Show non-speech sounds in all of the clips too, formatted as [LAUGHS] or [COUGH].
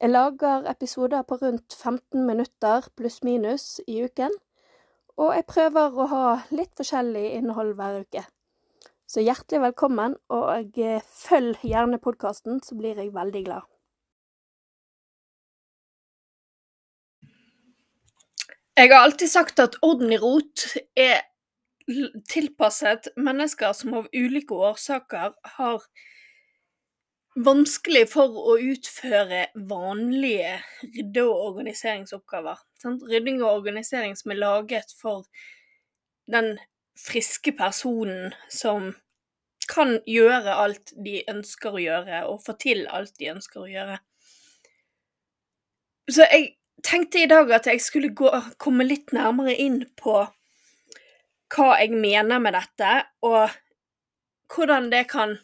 Jeg lager episoder på rundt 15 minutter pluss-minus i uken, og jeg prøver å ha litt forskjellig innhold hver uke. Så hjertelig velkommen, og eh, følg gjerne podkasten, så blir jeg veldig glad. Jeg har alltid sagt at orden i rot er tilpasset mennesker som av ulike årsaker har vanskelig for å utføre vanlige rydde- og organiseringsoppgaver. Sant? Rydding og organisering som er laget for den friske personen som kan gjøre alt de ønsker å gjøre, og få til alt de ønsker å gjøre. Så jeg tenkte i dag at jeg skulle gå, komme litt nærmere inn på hva jeg mener med dette, og hvordan det kan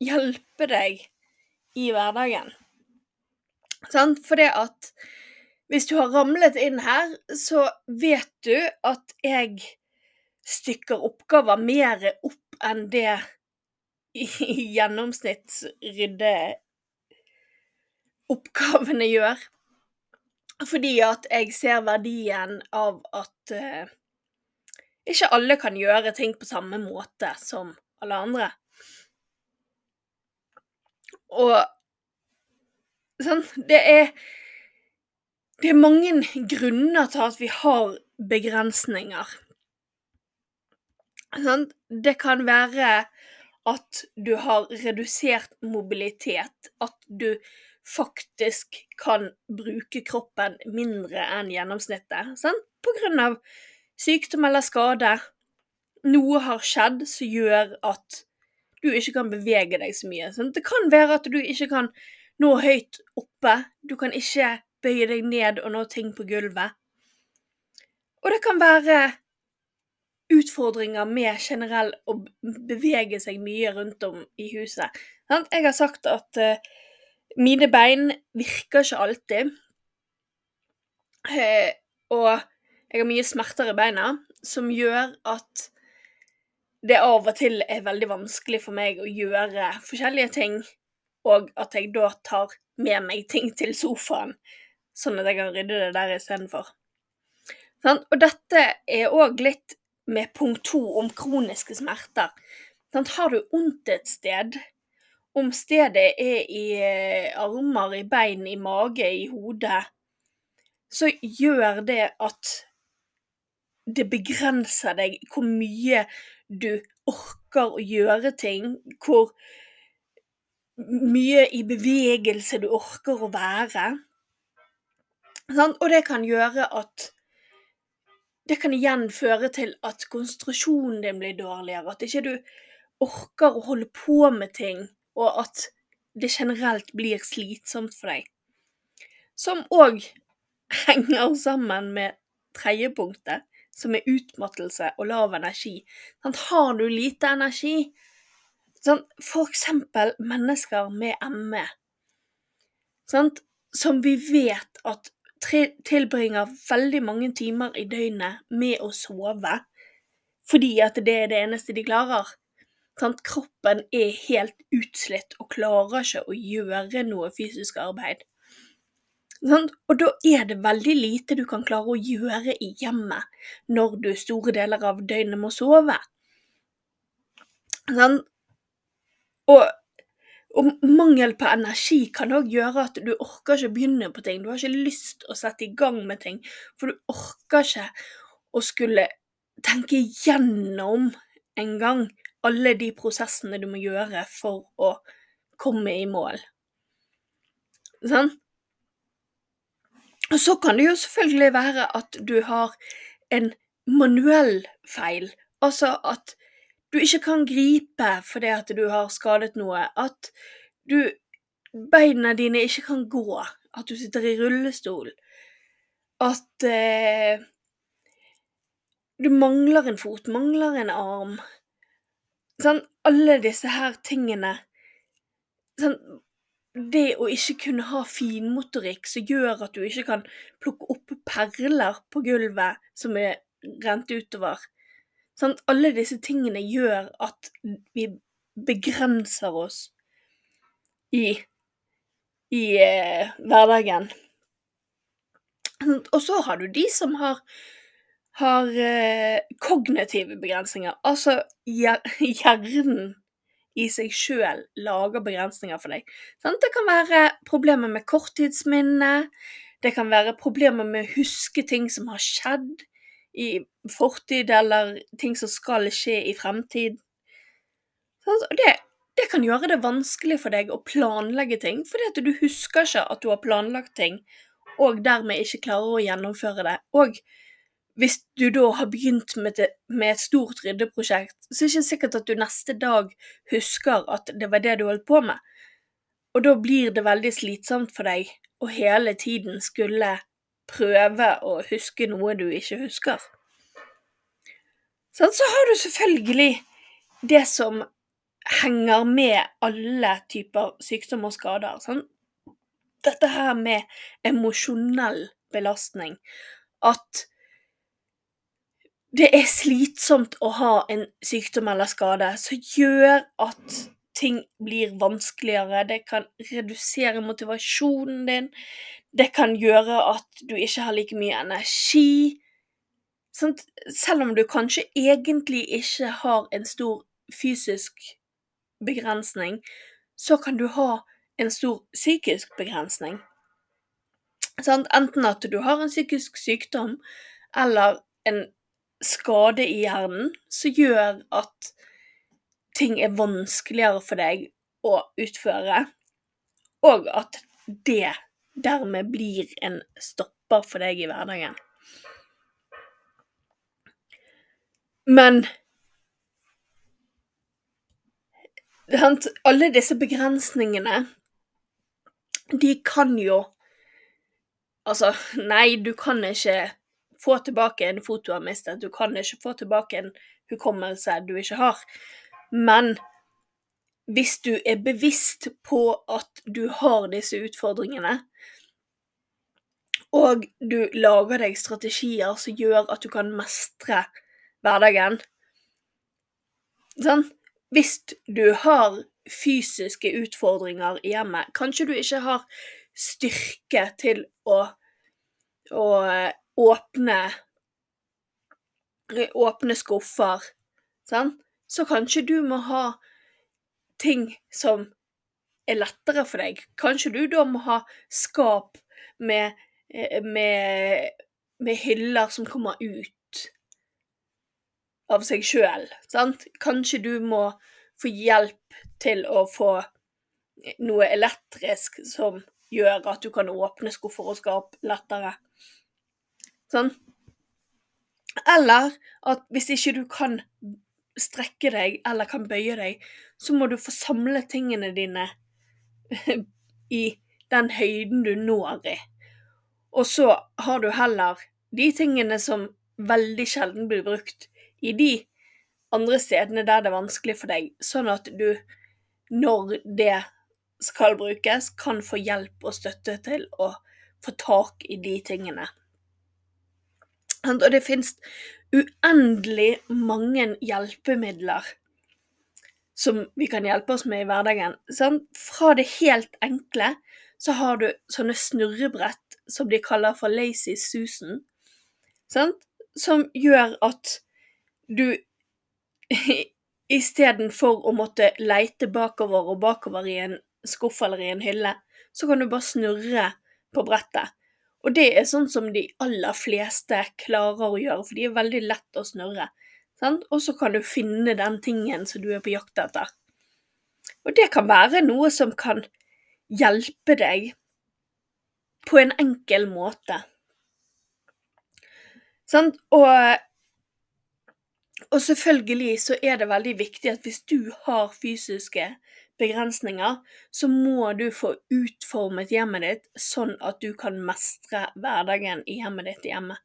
hjelpe deg i hverdagen. Sant? For det at hvis du har ramlet inn her, så vet du at jeg stykker oppgaver mer opp enn det i gjennomsnittsryddeoppgavene gjør. Fordi at jeg ser verdien av at uh, ikke alle kan gjøre ting på samme måte som alle andre. Og sånn Det er Det er mange grunner til at vi har begrensninger. Det kan være at du har redusert mobilitet, at du faktisk kan bruke kroppen mindre enn gjennomsnittet, sant? på grunn av sykdom eller skade. Noe har skjedd som gjør at du ikke kan bevege deg så mye. Sant? Det kan være at du ikke kan nå høyt oppe, du kan ikke bøye deg ned og nå ting på gulvet. Og det kan være utfordringer med generell å bevege seg mye rundt om i huset. Jeg har sagt at uh, mine bein virker ikke alltid. Uh, og jeg har mye smerter i beina, som gjør at det av og til er veldig vanskelig for meg å gjøre forskjellige ting, og at jeg da tar med meg ting til sofaen, sånn at jeg kan rydde det der istedenfor. Og dette er òg litt med punkt to om kroniske smerter. Har du vondt et sted, om stedet er i eh, armer, i bein, i mage, i hodet, så gjør det at det begrenser deg hvor mye du orker å gjøre ting, hvor mye i bevegelse du orker å være. Og det kan gjøre at det kan igjen føre til at konsentrasjonen din blir dårligere, at ikke du orker å holde på med ting, og at det generelt blir slitsomt for deg. Som òg henger sammen med tredje punktet, som er utmattelse og lav energi. Har du lite energi, for eksempel mennesker med ME, som vi vet at tilbringer veldig mange timer i døgnet med å sove, fordi at det er det eneste de klarer. Kroppen er helt utslitt og klarer ikke å gjøre noe fysisk arbeid. Og da er det veldig lite du kan klare å gjøre i hjemmet når du store deler av døgnet må sove. Og og mangel på energi kan òg gjøre at du orker ikke å begynne på ting. Du har ikke lyst å sette i gang med ting, for du orker ikke å skulle tenke gjennom en gang alle de prosessene du må gjøre for å komme i mål. Sånn? Og så kan det jo selvfølgelig være at du har en manuell feil, altså at du ikke kan gripe fordi at du har skadet noe. At du beina dine ikke kan gå, at du sitter i rullestol, at eh, du mangler en fot, mangler en arm. Sånn, alle disse her tingene sånn, Det å ikke kunne ha finmotorikk som gjør at du ikke kan plukke opp perler på gulvet som er rent utover. Sånn, alle disse tingene gjør at vi begrenser oss i, i eh, hverdagen. Og så har du de som har, har eh, kognitive begrensninger. Altså hjernen i seg sjøl lager begrensninger for deg. Sant? Det kan være problemer med korttidsminne. Det kan være problemer med å huske ting som har skjedd i fortid, eller ting som skal skje i fremtid. Det, det kan gjøre det vanskelig for deg å planlegge ting, fordi at du husker ikke at du har planlagt ting, og dermed ikke klarer å gjennomføre det. Og hvis du da har begynt med et, med et stort ryddeprosjekt, så er det ikke sikkert at du neste dag husker at det var det du holdt på med. Og da blir det veldig slitsomt for deg å hele tiden skulle prøve å huske noe du ikke husker. Sånn, så har du selvfølgelig det som henger med alle typer sykdom og skader. Sånn. Dette her med emosjonell belastning. At det er slitsomt å ha en sykdom eller skade som gjør at ting blir vanskeligere. Det kan redusere motivasjonen din. Det kan gjøre at du ikke har like mye energi. Sånn, selv om du kanskje egentlig ikke har en stor fysisk begrensning, så kan du ha en stor psykisk begrensning. Sånn, enten at du har en psykisk sykdom eller en skade i hjernen som gjør at ting er vanskeligere for deg å utføre, og at det dermed blir en stopper for deg i hverdagen. Men alle disse begrensningene, de kan jo Altså, nei, du kan ikke få tilbake en fot du har mistet. Du kan ikke få tilbake en hukommelse du ikke har. Men hvis du er bevisst på at du har disse utfordringene, og du lager deg strategier som gjør at du kan mestre hverdagen Sånn? Hvis du har fysiske utfordringer i hjemmet, kanskje du ikke har styrke til å, å åpne åpne skuffer, sant? så kanskje du må ha ting som er lettere for deg. Kanskje du da må ha skap med, eh, med, med hyller som kommer ut av seg sjøl? Kanskje du må få hjelp til å få noe elektrisk som gjør at du kan åpne skuffer og skap lettere. Sånn. Eller at hvis ikke du kan strekke deg eller kan bøye deg, så må du få samle tingene dine [LAUGHS] i den høyden du når i. Og så har du heller de tingene som veldig sjelden blir brukt, i de andre stedene der det er vanskelig for deg, sånn at du, når det skal brukes, kan få hjelp og støtte til å få tak i de tingene. Og det finnes uendelig mange hjelpemidler som vi kan hjelpe oss med i hverdagen. Sant? Fra det helt enkle så har du sånne snurrebrett som de kaller for Lazy Susan, sant? som gjør at du [LAUGHS] istedenfor å måtte leite bakover og bakover i en skuff eller i en hylle, så kan du bare snurre på brettet. Og det er sånn som de aller fleste klarer å gjøre, for de er veldig lett å snurre. Og så kan du finne den tingen som du er på jakt etter. Og det kan være noe som kan hjelpe deg på en enkel måte. Og, og selvfølgelig så er det veldig viktig at hvis du har fysiske begrensninger, så må du få utformet hjemmet ditt sånn at du kan mestre hverdagen i hjemmet ditt hjemme.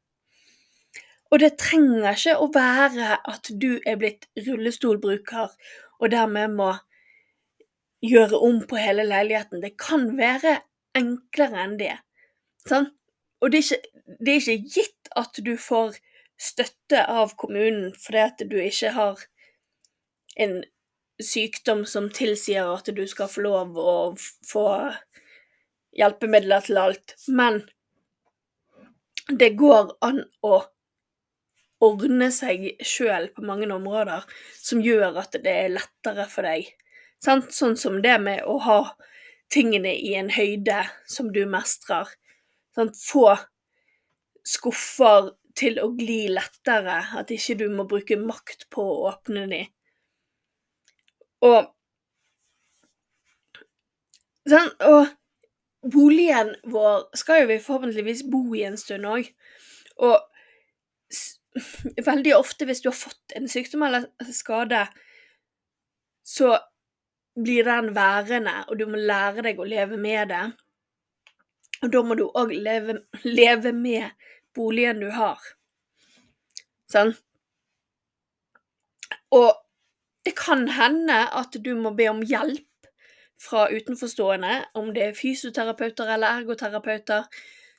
Og det trenger ikke å være at du er blitt rullestolbruker og dermed må gjøre om på hele leiligheten. Det kan være enklere enn det. Sånn? Og det er, ikke, det er ikke gitt at du får støtte av kommunen fordi at du ikke har en sykdom som tilsier at du skal få lov å få hjelpemidler til alt, men det går an å ordne seg sjøl på mange områder som gjør at det er lettere for deg. Sant? Sånn som det med å ha tingene i en høyde som du mestrer. Sant? Få skuffer til å gli lettere, at ikke du må bruke makt på å åpne de. Og sånn, Og boligen vår skal jo vi forhåpentligvis bo i en stund òg. Og veldig ofte hvis du har fått en sykdom eller skade, så blir den værende, og du må lære deg å leve med det. Og da må du òg leve, leve, med boligen du har. Sånn? Og det kan hende at du må be om hjelp fra utenforstående, om det er fysioterapeuter eller ergoterapeuter,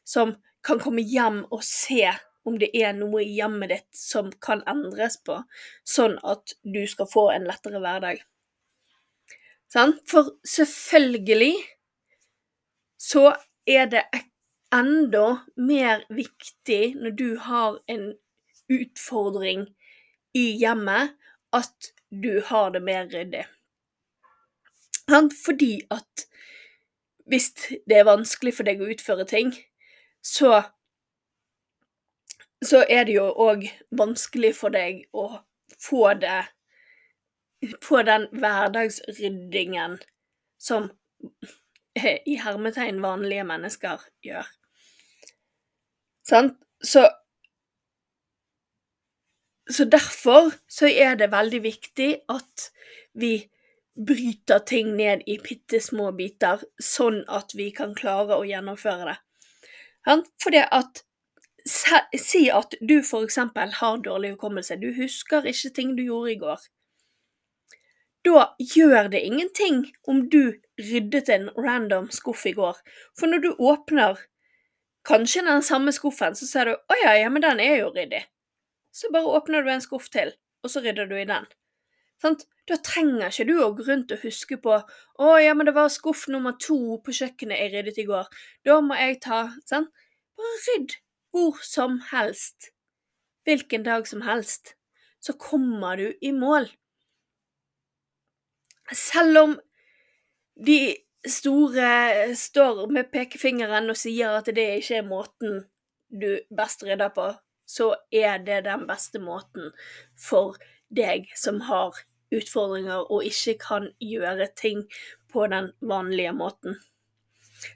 som kan komme hjem og se om det er noe i hjemmet ditt som kan endres på, sånn at du skal få en lettere hverdag. Sånn? For selvfølgelig så er det enda mer viktig når du har en utfordring i hjemmet, at du har det mer ryddig. Fordi at hvis det er vanskelig for deg å utføre ting, så så er det jo òg vanskelig for deg å få det Få den hverdagsryddingen som i hermetegn vanlige mennesker gjør. Sant? Så Så derfor så er det veldig viktig at vi bryter ting ned i bitte små biter, sånn at vi kan klare å gjennomføre det. Fordi at Si at du eksempel har dårlig hukommelse, du husker ikke ting du gjorde i går. Da gjør det ingenting om du ryddet en random skuff i går, for når du åpner kanskje den samme skuffen, så ser du 'Å ja, ja, men den er jo ryddig'. Så bare åpner du en skuff til, og så rydder du i den. Sant? Da trenger ikke du å gå rundt og huske på 'Å ja, men det var skuff nummer to på kjøkkenet jeg ryddet i går'. Da må jeg ta Sant? Bare rydd hvor som helst, hvilken dag som helst, så kommer du i mål. Selv om de store står med pekefingeren og sier at det ikke er måten du best rydder på, så er det den beste måten for deg som har utfordringer og ikke kan gjøre ting på den vanlige måten.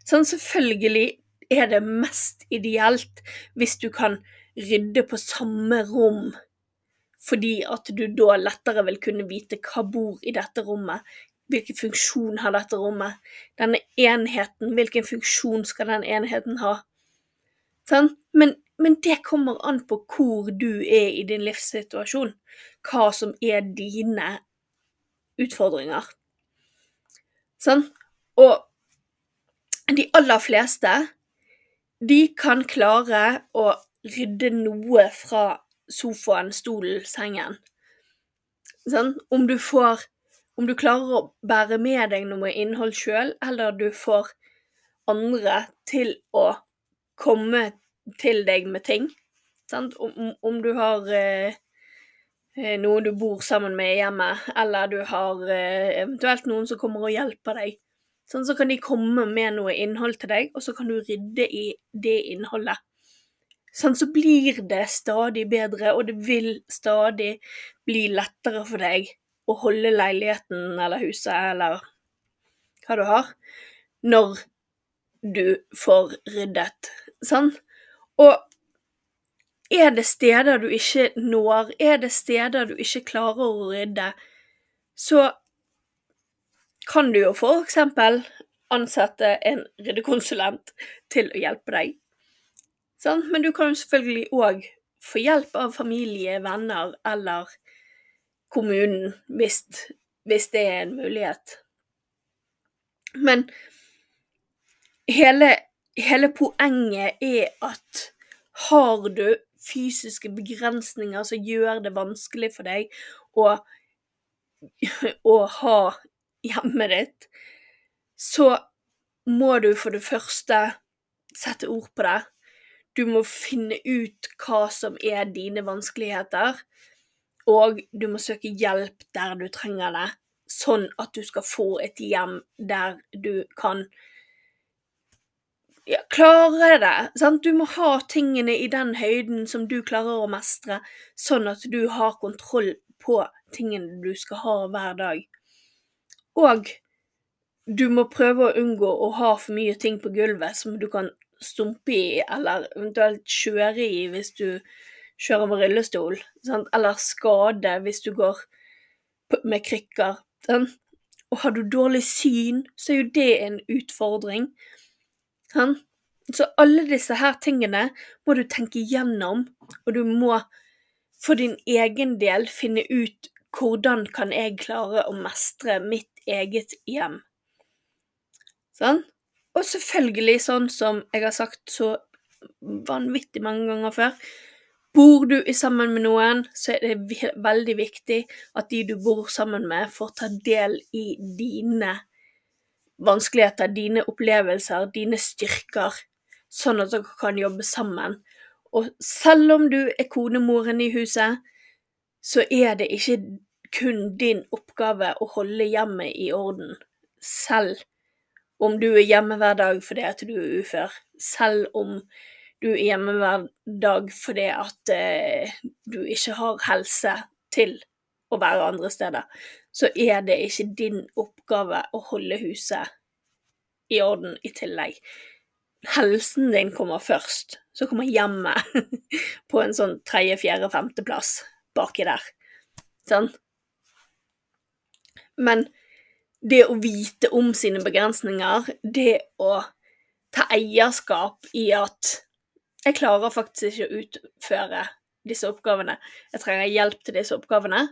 Sånn selvfølgelig er det mest ideelt hvis du kan rydde på samme rom, fordi at du da lettere vil kunne vite hva bor i dette rommet, hvilken funksjon har dette rommet, denne enheten, hvilken funksjon skal den enheten ha? Sånn? Men, men det kommer an på hvor du er i din livssituasjon, hva som er dine utfordringer. Sånn? Og de aller fleste de kan klare å rydde noe fra sofaen, stolen, sengen. Sånn? Om du får Om du klarer å bære med deg noe innhold sjøl, eller du får andre til å komme til deg med ting. Om, om du har eh, eh noen du bor sammen med i hjemmet, eller du har eh, eventuelt noen som kommer og hjelper deg Sånn, så kan de komme med noe innhold til deg, og så kan du rydde i det innholdet. Sånn, så blir det stadig bedre, og det vil stadig bli lettere for deg holde leiligheten eller huset eller hva du har, når du får ryddet. Sånn. Og er det steder du ikke når, er det steder du ikke klarer å rydde, så kan du jo for eksempel ansette en ryddekonsulent til å hjelpe deg. Sånn? Men du kan jo selvfølgelig òg få hjelp av familie, venner eller kommunen hvis, hvis det er en mulighet. Men hele, hele poenget er at har du fysiske begrensninger som gjør det vanskelig for deg å, å ha hjemmet ditt, så må du for det første sette ord på det. Du må finne ut hva som er dine vanskeligheter, og du må søke hjelp der du trenger det, sånn at du skal få et hjem der du kan ja, klare det. Sant? Du må ha tingene i den høyden som du klarer å mestre, sånn at du har kontroll på tingene du skal ha hver dag. Og du må prøve å unngå å ha for mye ting på gulvet som du kan stumpe i, eller eventuelt kjøre i hvis du kjører med rullestol, sant? eller skade hvis du går med krykker. Sant? Og har du dårlig syn, så er jo det en utfordring. Sant? Så alle disse her tingene må du tenke gjennom, og du må for din egen del finne ut hvordan kan jeg klare å mestre mitt eget hjem. Sånn? Og selvfølgelig, sånn som jeg har sagt så vanvittig mange ganger før, bor du sammen med noen, så er det veldig viktig at de du bor sammen med, får ta del i dine vanskeligheter, dine opplevelser, dine styrker, sånn at dere kan jobbe sammen. Og selv om du er konemoren i huset, så er det ikke kun din oppgave å holde hjemmet i orden, selv om du er hjemme hver dag fordi at du er ufør, selv om du er hjemme hver dag fordi at eh, du ikke har helse til å være andre steder, så er det ikke din oppgave å holde huset i orden i tillegg. Helsen din kommer først, så kommer hjemmet [LAUGHS] på en sånn tredje, fjerde, femteplass baki der. Sånn? Men det å vite om sine begrensninger, det å ta eierskap i at jeg klarer faktisk ikke å utføre disse oppgavene, jeg trenger hjelp til disse oppgavene,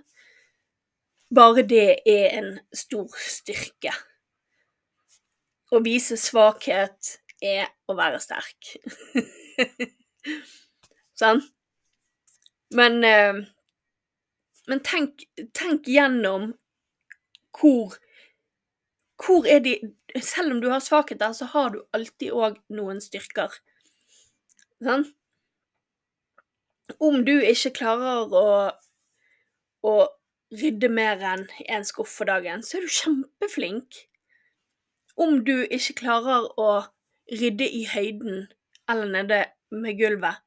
bare det er en stor styrke. Å vise svakhet er å være sterk. [LAUGHS] sånn? Men, eh, men tenk, tenk gjennom hvor hvor er de Selv om du har svakheter, så har du alltid òg noen styrker. Sånn? Om du ikke klarer å, å rydde mer enn én skuff for dagen, så er du kjempeflink. Om du ikke klarer å rydde i høyden eller nede med gulvet,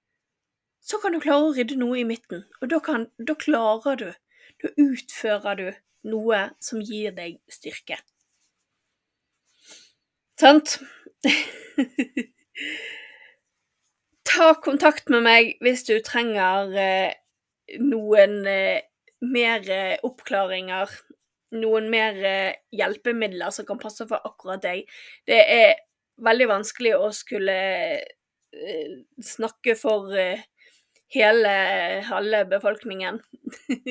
så kan du klare å rydde noe i midten, og da, kan, da klarer du. Da utfører du noe som gir deg styrke. Sant? [LAUGHS] Ta kontakt med meg hvis du trenger eh, noen eh, mer eh, oppklaringer. Noen mer eh, hjelpemidler som kan passe for akkurat deg. Det er veldig vanskelig å skulle eh, snakke for eh, hele halve befolkningen.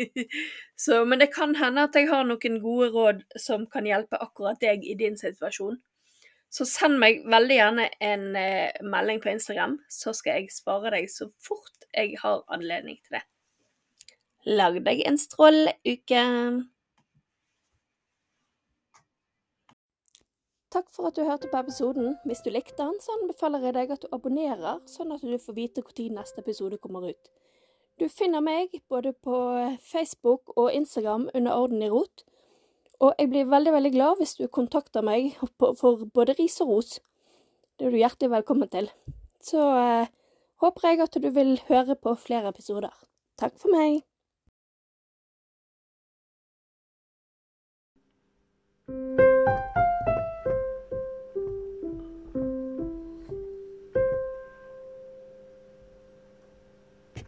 [LAUGHS] Så, men det kan hende at jeg har noen gode råd som kan hjelpe akkurat deg i din situasjon. Så send meg veldig gjerne en eh, melding på Instagram, så skal jeg svare deg så fort jeg har anledning til det. Lag deg en strålende uke! Takk for at du hørte på episoden. Hvis du likte den, så anbefaler jeg deg at du abonnerer, sånn at du får vite når neste episode kommer ut. Du finner meg både på Facebook og Instagram under Orden i rot. Og jeg blir veldig, veldig glad hvis du kontakter meg for både ris og ros. Det er du hjertelig velkommen til. Så eh, håper jeg at du vil høre på flere episoder. Takk for meg. thank